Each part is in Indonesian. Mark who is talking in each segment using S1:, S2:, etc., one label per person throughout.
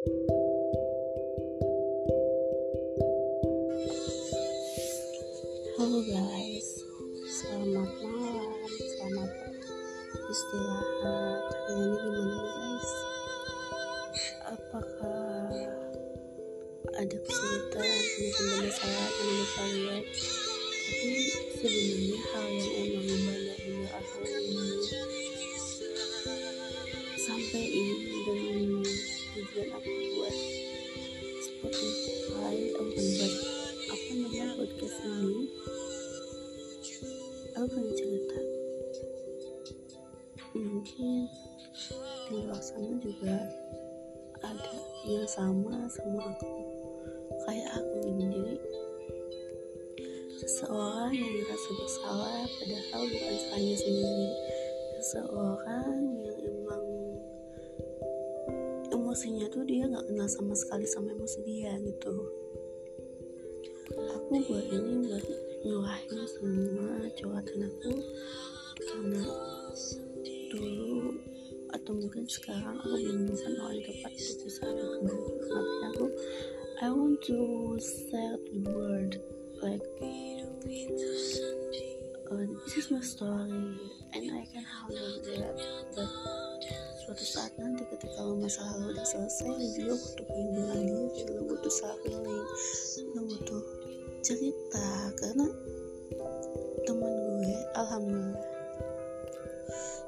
S1: Halo guys, selamat malam, selamat istirahat. Hari ini gimana guys? Apakah ada kesulitan, ada masalah dengan kalian? Tapi sebenarnya hal yang emang benar-benar aku ingin sampaikan dan tujuan aku buat Spotify, aku buat apa namanya podcast ini aku pengen cerita mungkin di luar sana juga. Ada yang sama sama aku kayak aku jadi seseorang yang merasa bersalah padahal bukan salahnya sendiri. Seseorang emosinya tuh dia nggak kenal sama sekali sama emosi dia gitu. Aku buat ini buat nyurahin semua curhatan aku karena dulu atau mungkin sekarang aku belum bisa orang tepat bisa kembali tapi aku I want to say the word like uh, this is my story and I can handle that but suatu saat nanti ketika lo masa lalu udah selesai lo juga butuh perlindungan diri lo butuh self healing lo butuh cerita. Karena teman gue alhamdulillah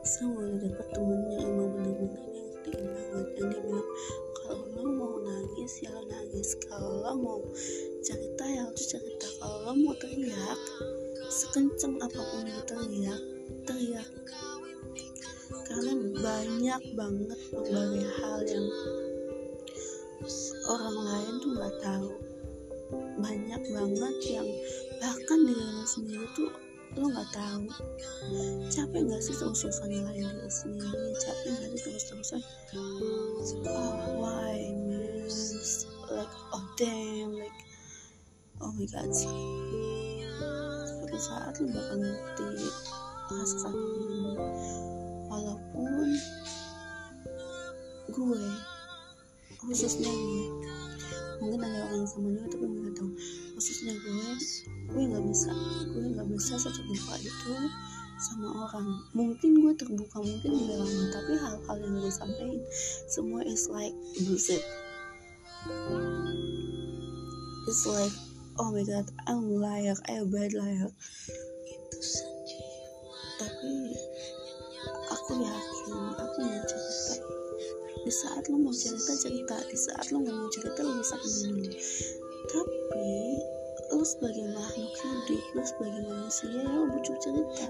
S1: semua udah dapet temen yang emang bener-bener yang ngertiin banget. Yang dia bilang kalau lo mau nangis ya lo nangis. Kalau lo mau cerita ya lo cerita. Kalau lo mau teriak sekenceng apa pun lo teriak teriak karena banyak banget berbagai hal yang orang lain tuh nggak tahu. Banyak banget yang bahkan diri lo sendiri tuh lo nggak tahu. Capek nggak sih terus-terusan nyalain diri sendiri? Capek nggak sih terus-terusan? Oh why man like oh damn like oh my god suatu saat lo bakal ngerti rasa sakit ini walaupun gue khususnya gue mungkin ada orang sama juga tapi gue gak tahu. Khususnya gue gue nggak bisa gue nggak bisa seterbuka itu sama orang. Mungkin gue terbuka mungkin udah lama tapi hal-hal yang gue sampaikan semua is like bullshit. It's like oh my god I'm liar I'm a bad liar. Tapi aku yakin aku mau cerita. Di saat lo mau cerita cerita. Di saat lo nggak mau cerita lo bisa dulu tapi lo sebagai makhluk hidup lo sebagai manusia lo butuh cerita.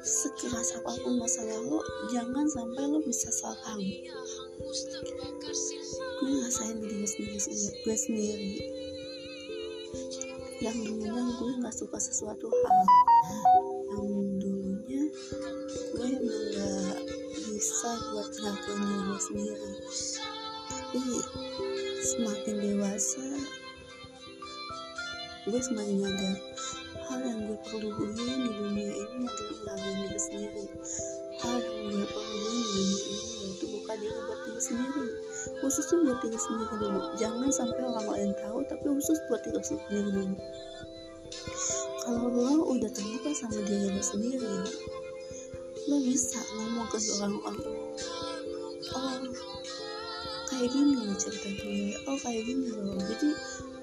S1: Sekeras apa pun masalah lo jangan sampai lo bisa salah gue ngerasain di diri sendiri, sendiri gue sendiri. Yang dulunya gue nggak suka sesuatu hal. Yang bisa buat ngelakuin diri sendiri. Tapi semakin dewasa gue semakin nyadar hal yang gue perluin di dunia ini adalah ngelakuin diri sendiri. Hal yang gue perluin di dunia ini yaitu buka diri buat diri sendiri. Khususnya buat diri sendiri dulu. Jangan sampai orang lain tahu tapi khusus buat diri sendiri dulu kalau lo udah terbuka sama diri lo sendiri lo bisa ngomong ke seorang orang. Oh kayak gini loh cerita gue. Oh kayak gini loh. Jadi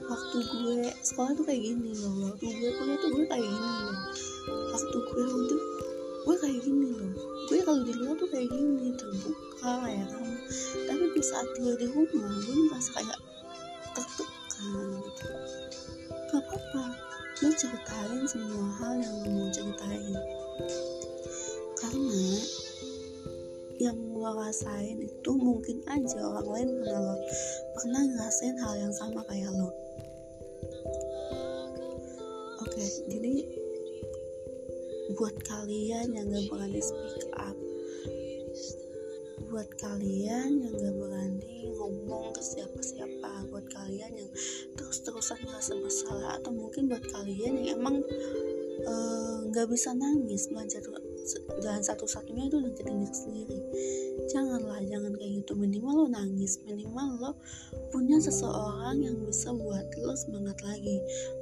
S1: waktu gue sekolah tuh kayak gini loh. Waktu gue kuliah tuh gue kayak gini loh. Waktu gue udah gue kayak gini loh. Gue kalau di luar tuh kayak gini terbuka ya kan? Tapi di saat gue di rumah gue merasa kayak tertekan gitu. Gak apa-apa. Lo ceritain semua hal yang lo mau ceritain karena yang lo rasain itu mungkin aja orang lain pernah lo pernah ngerasain hal yang sama kayak lo. Oke jadi buat kalian yang gak berani speak up buat kalian yang gak berani ngomong ke siapa-siapa buat kalian yang terus-terusan merasa bersalah atau mungkin buat kalian yang emang nggak uh, bisa nangis belajar jalan satu-satunya itu nyakitin diri sendiri. Janganlah jangan kayak gitu. Minimal lo nangis. Minimal lo punya seseorang yang bisa buat lo semangat lagi.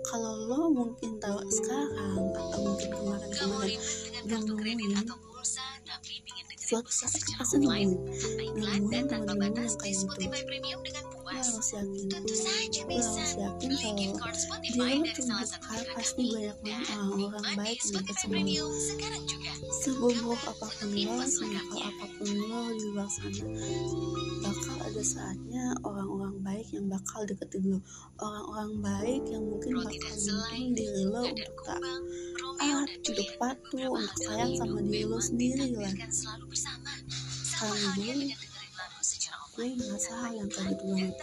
S1: Kalau lo mungkin tahu sekarang atau mungkin kemarin-kemarin nemuin suatu saat pasti nemuin nemuin teman-teman yang kayak gitu. Gue harus yakin gue harus yakin kalau dia lo terbuka pasti banyak banget orang-orang baik yang dekat sama lo seburuk apa pun lo senakal apa pun lo di luar sana bakal ada saatnya orang-orang baik yang bakal deketin lo. Orang-orang baik yang mungkin bakal mungkin diri lo untuk tak ah untuk patuh untuk sayang sama diri lo sendiri lah sekarang gue gue ngerasa hal yang kayak gitu banget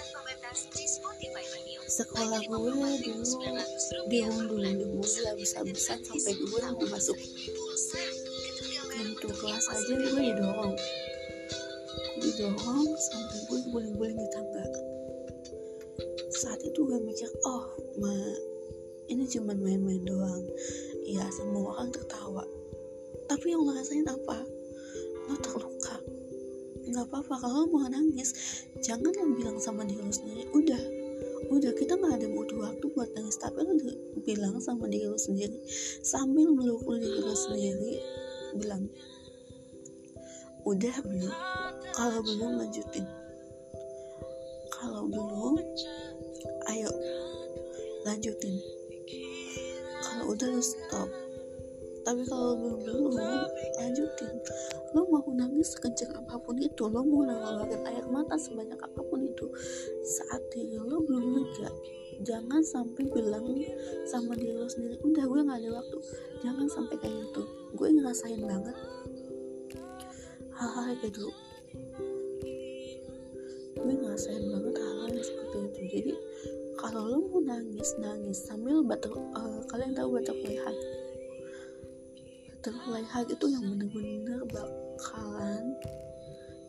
S1: sekolah gue dulu dihundul dihundul habis-habisan sampai gue mau masuk pintu kelas aja gue didorong didorong sampai gue guling-guling di tangga saat itu gue mikir oh ma ini cuma main-main doang. Ya semua orang tertawa. Tapi yang lo rasain apa? Lo terluka. Nggak apa-apa kalau mau nangis jangan lo bilang sama diri lo sendiri. Udah udah kita nggak ada butuh waktu buat nangis. Tapi lo bilang sama diri lo sendiri. Sambil meluk diri lo sendiri bilang udah belum. Kalau belum lanjutin. Kalau belum ayo lanjutin. Kalau udah lo stop. Tapi kalau belum belum lanjutin. Lo mau nangis sekencang apa pun itu lo mau ngeluarin air mata sebanyak apa pun itu saat diri lo belum lega jangan sampai bilang sama diri lo sendiri udah gue nggak ada waktu. Jangan sampai kayak gitu. Gue ngerasain banget hal-hal kayak gitu gue ngerasain banget hal-hal yang seperti itu. Jadi kalau lo mau nangis nangis sambil batuk uh, kalian tahu butterfly hug butterfly hug itu yang bener-bener bakalan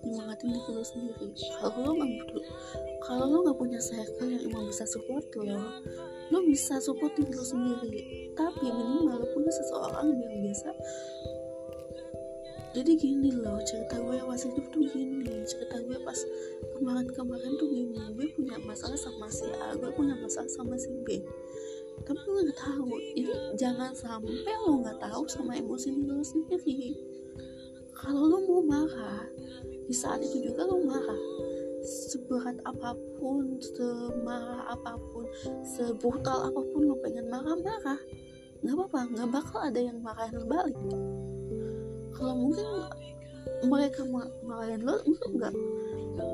S1: nyemangatin diri lo sendiri. Kalau lo nggak butuh kalau lo nggak punya circle yang emang bisa support lo lo bisa support diri lo sendiri. Tapi minimal lo punya seseorang yang biasa. Jadi gini loh cerita gue pas hidup tuh gini cerita gue pas kemarin-kemarin tuh gini. Gue punya masalah sama si A gue punya masalah sama si B. Tapi lo nggak tahu ini jangan sampai lo nggak tahu sama emosi lo sendiri. Kalau lo mau marah di saat itu juga lo marah. Seberat apa pun semarah apa pun sebrutal apa pun lo pengen marah-marah nggak apa-apa nggak bakal ada yang marahin lo balik. Kalau mungkin mereka marahin lo lo nggak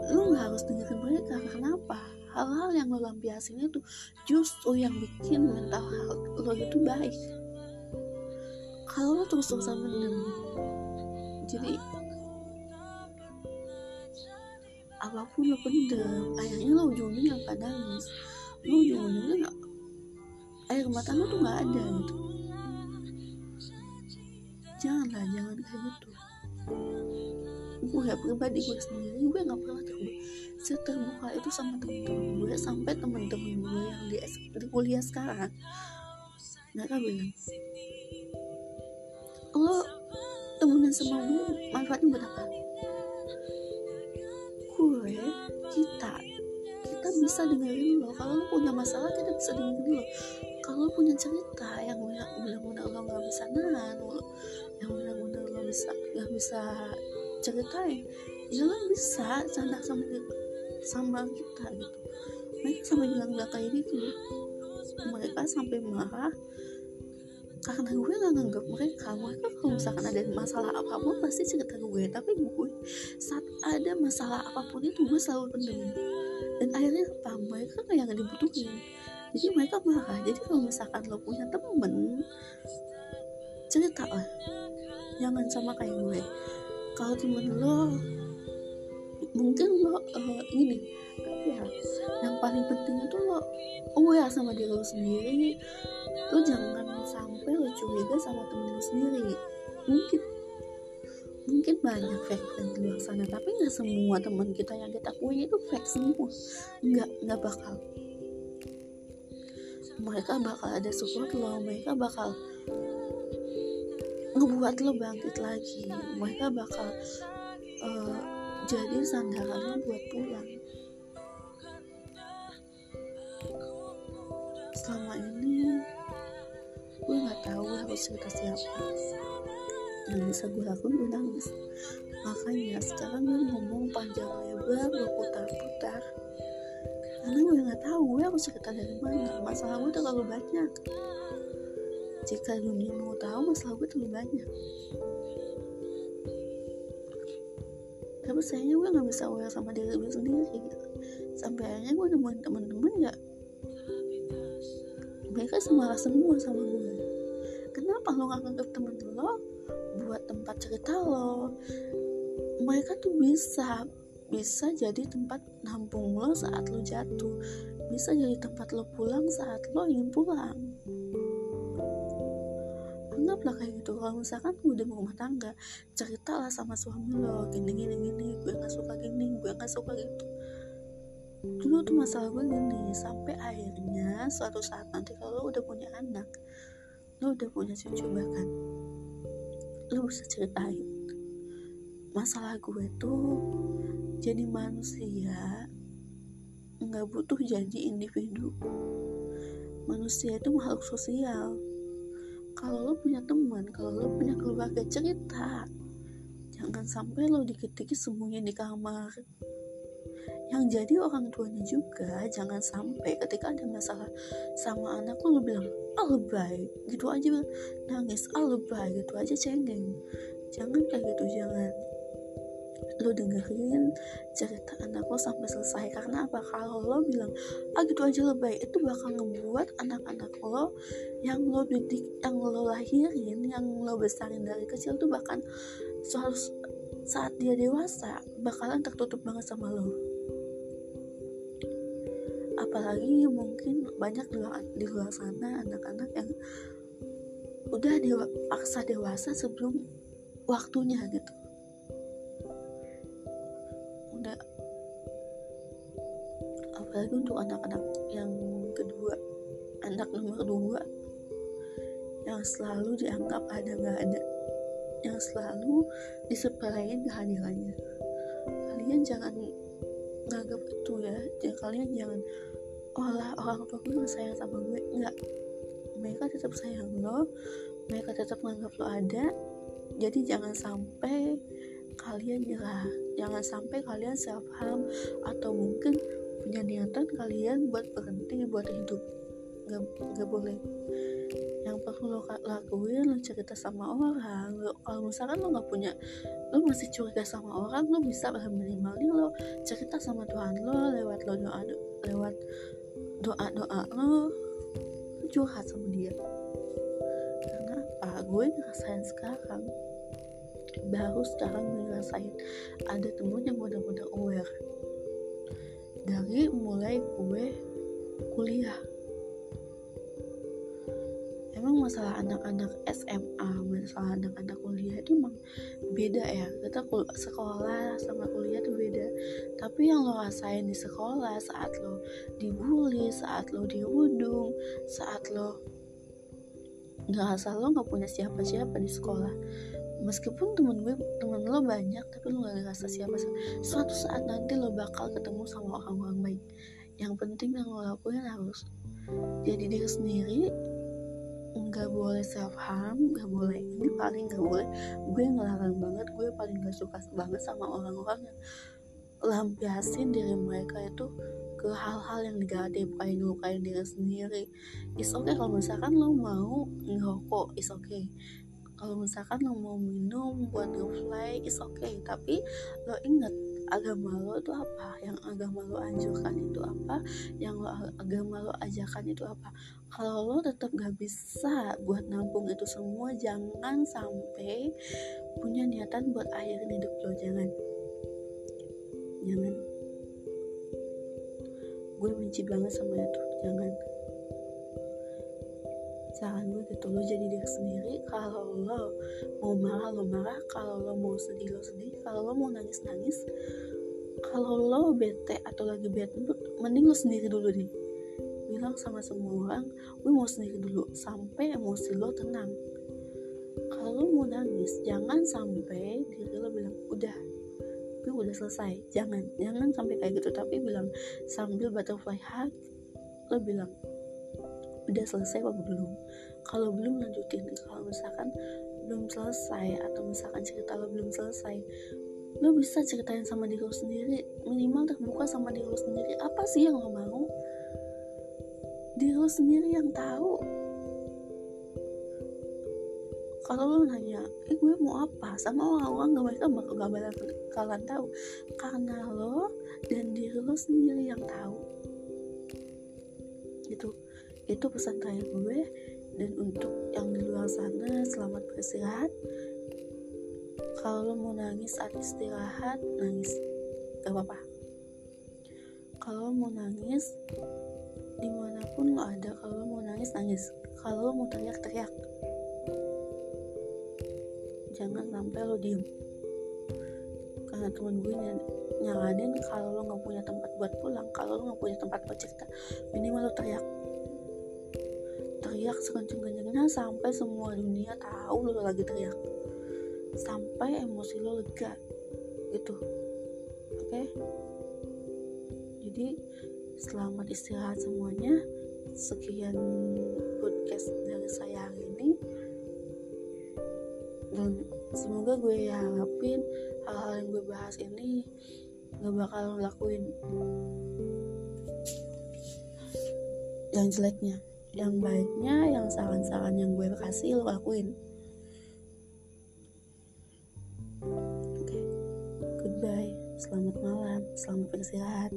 S1: lo nggak harus dengerin mereka. Kenapa? Hal-hal yang lo lampiasin itu justru yang bikin mental lo itu baik. Kalau lo terus-terusan mendem jadi apa pun lo pendem akhirnya lo ujungnya yang nangis. Lo ujung-ujungnya gak, air mata lo tuh nggak ada gitu. Janganlah jangan kayak gitu. Gue pribadi gue sendiri gue nggak pernah terbuka. Seterbuka itu sama temen-temen gue sampai temen-temen gue yang di, di kuliah sekarang. Mereka bilang lo temenan sama gue manfaatnya buat apa bisa dengerin lo kalau lo punya masalah kita bisa dengerin lo kalau lo punya cerita yang benar-benar lo nggak bisa nahan yang benar-benar lo bisa nggak bisa ceritain ya lo bisa canda sama sama kita gitu. Mereka sampai bilang-bilang kayak gitu. Mereka sampai marah karena gue gak nganggap mereka. Mereka kalau misalkan ada masalah apa pun pasti cerita gue. Tapi gue saat ada masalah apa pun itu gue selalu pendem dan akhirnya apa mereka kayak gak dibutuhin. Jadi mereka marah. Jadi kalau misalkan lo punya temen cerita lah. Jangan sama kayak gue. Kalau temen lo mungkin lo uh, ini ya yang paling penting itu lo aware sama diri lo sendiri. Lo jangan sampai lo curiga sama temen lo sendiri. Mungkin mungkin banyak fake friend di luar sana tapi nggak semua teman kita yang kita punya itu fake semua. Nggak nggak bakal. Mereka bakal ada support lo mereka bakal ngebuat lo bangkit lagi. Mereka bakal uh, jadi sandaran lo buat pulang. Selama ini gue nggak tahu harus cerita siapa yang bisa gue lakuin gue nangis makanya sekarang gue ngomong panjang lebar gue putar-putar karena gue nggak tahu gue harus cerita dari mana. Masalah gue terlalu banyak. Jika dunia mau tahu masalah gue terlalu banyak. Tapi sayangnya gue nggak bisa aware sama diri gue sendiri gitu. sampai akhirnya gue nemuin temen-temen ya mereka semarah semua sama gue. Kenapa lo gak nganggap temen lo buat tempat cerita lo mereka tuh bisa bisa jadi tempat nampung lo saat lo jatuh bisa jadi tempat lo pulang saat lo ingin pulang. Anggaplah kayak gitu kalau misalkan udah rumah tangga ceritalah sama suami lo gini gini gini gue gak suka gini gue gak suka gitu dulu tuh masalah gue gini sampai akhirnya suatu saat nanti kalau lo udah punya anak lo udah punya cucu bahkan lo bisa ceritain. Masalah gue tuh jadi manusia nggak butuh jadi individu. Manusia itu makhluk sosial. Kalau lo punya teman kalau lo punya keluarga cerita. Jangan sampai lo dikit-dikit sembunyi di kamar yang jadi orang tuanya juga jangan sampai ketika ada masalah sama anak lo, lo bilang alebay gitu aja nangis alebay gitu aja cengeng. Jangan kayak gitu jangan. Lo dengerin cerita anak lo sampai selesai karena apa? Kalau lo bilang ah gitu aja lebay itu bakal ngebuat anak-anak lo yang lo didik yang lo lahirin yang lo besarin dari kecil tuh bahkan suatu saat dia dewasa bakalan tertutup banget sama lo apalagi mungkin banyak di luar, di luar sana anak-anak yang udah dipaksa dewasa sebelum waktunya gitu. Udah. Apalagi untuk anak-anak yang kedua anak nomor dua yang selalu dianggap ada nggak ada yang selalu disepelein kehadirannya. Kalian jangan nganggap itu ya kalian jangan olah orang tua gue sayang sama gue. Enggak mereka tetap sayang lo. Mereka tetap menganggap lo ada. Jadi jangan sampai kalian nyerah. Jangan sampai kalian self harm atau mungkin punya niatan kalian buat berhenti buat hidup. Gak, gak boleh. Yang perlu lo lakuin lo cerita sama orang. Lo, kalau misalkan lo nggak punya lo masih curiga sama orang lo bisa minimalnya lo cerita sama Tuhan lo lewat lo doa lewat doa doa lo curhat sama dia. Karena apa? Gue ngerasain sekarang. Baru sekarang gue ngerasain ada temen yang benar-benar aware. Dari mulai gue kuliah emang masalah anak-anak SMA masalah anak-anak kuliah itu emang beda ya. Kita sekolah sama kuliah itu beda. Tapi yang lo rasain di sekolah saat lo dibully saat lo dirudung saat lo ngerasa lo nggak punya siapa-siapa di sekolah. Meskipun temen gue temen lo banyak tapi lo gak ngerasa siapa suatu saat nanti lo bakal ketemu sama orang-orang baik. Yang penting yang lo lakuin harus jadi diri sendiri nggak boleh self harm nggak boleh ini paling nggak boleh. Gue ngelarang banget gue paling gak suka banget sama orang-orang yang lampiasin diri mereka itu ke hal-hal yang negatif kayak ngelukain diri sendiri. Is okay kalau misalkan lo mau ngerokok is okay. Kalau misalkan lo mau minum buat ngefly is okay. Tapi lo inget agama lo itu apa? Yang agama lo anjurkan itu apa? Yang lo agama lo ajarkan itu apa? Kalau lo tetap gak bisa buat nampung itu semua jangan sampai punya niatan buat akhirin hidup lo. Jangan. Jangan. Gue benci banget sama itu jangan saran gue gitu lo jadi diri sendiri kalau lo mau marah lo marah. Kalau lo mau sedih lo sedih. Kalau lo mau nangis nangis kalau lo bete atau lagi bad mood mending lo sendiri dulu deh. Bilang sama semua orang gue mau sendiri dulu sampai emosi lo tenang. Kalau lo mau nangis jangan sampai diri lo bilang udah gue udah selesai. Jangan jangan sampai kayak gitu. Tapi bilang sambil butterfly heart lo bilang udah selesai apa belum? Kalau belum lanjutin. Kalau misalkan belum selesai atau misalkan cerita lo belum selesai lo bisa ceritain sama diri lo sendiri. Minimal terbuka sama diri lo sendiri. Apa sih yang lo mau? Diri lo sendiri yang tahu. Kalau lo nanya eh gue mau apa? Sama orang-orang gak mereka gak bakalan tahu. Karena lo dan diri lo sendiri yang tahu. Itu itu pesan terakhir gue. Dan untuk yang di luar sana selamat beristirahat. Kalau lo mau nangis saat istirahat nangis. Gak apa-apa. Kalau mau nangis di mana pun lo ada kalau mau nangis nangis. Kalau mau teriak teriak jangan sampai lo diem. Karena temen gue ny nyaranin kalau lo nggak punya tempat buat pulang kalau lo nggak punya tempat buat minimal lo teriak teriak sekenceng-kencengnya. Sampai semua dunia tahu lo lagi teriak. Sampai emosi lo lega gitu. Oke? Okay? jadi selamat istirahat semuanya. Sekian podcast dari saya hari ini. Dan semoga gue harapin hal-hal yang gue bahas ini gak bakal ngelakuin yang jeleknya yang baiknya yang saran-saran yang gue kasih lo lakuin. Oke. Okay. goodbye. Selamat malam. Selamat beristirahat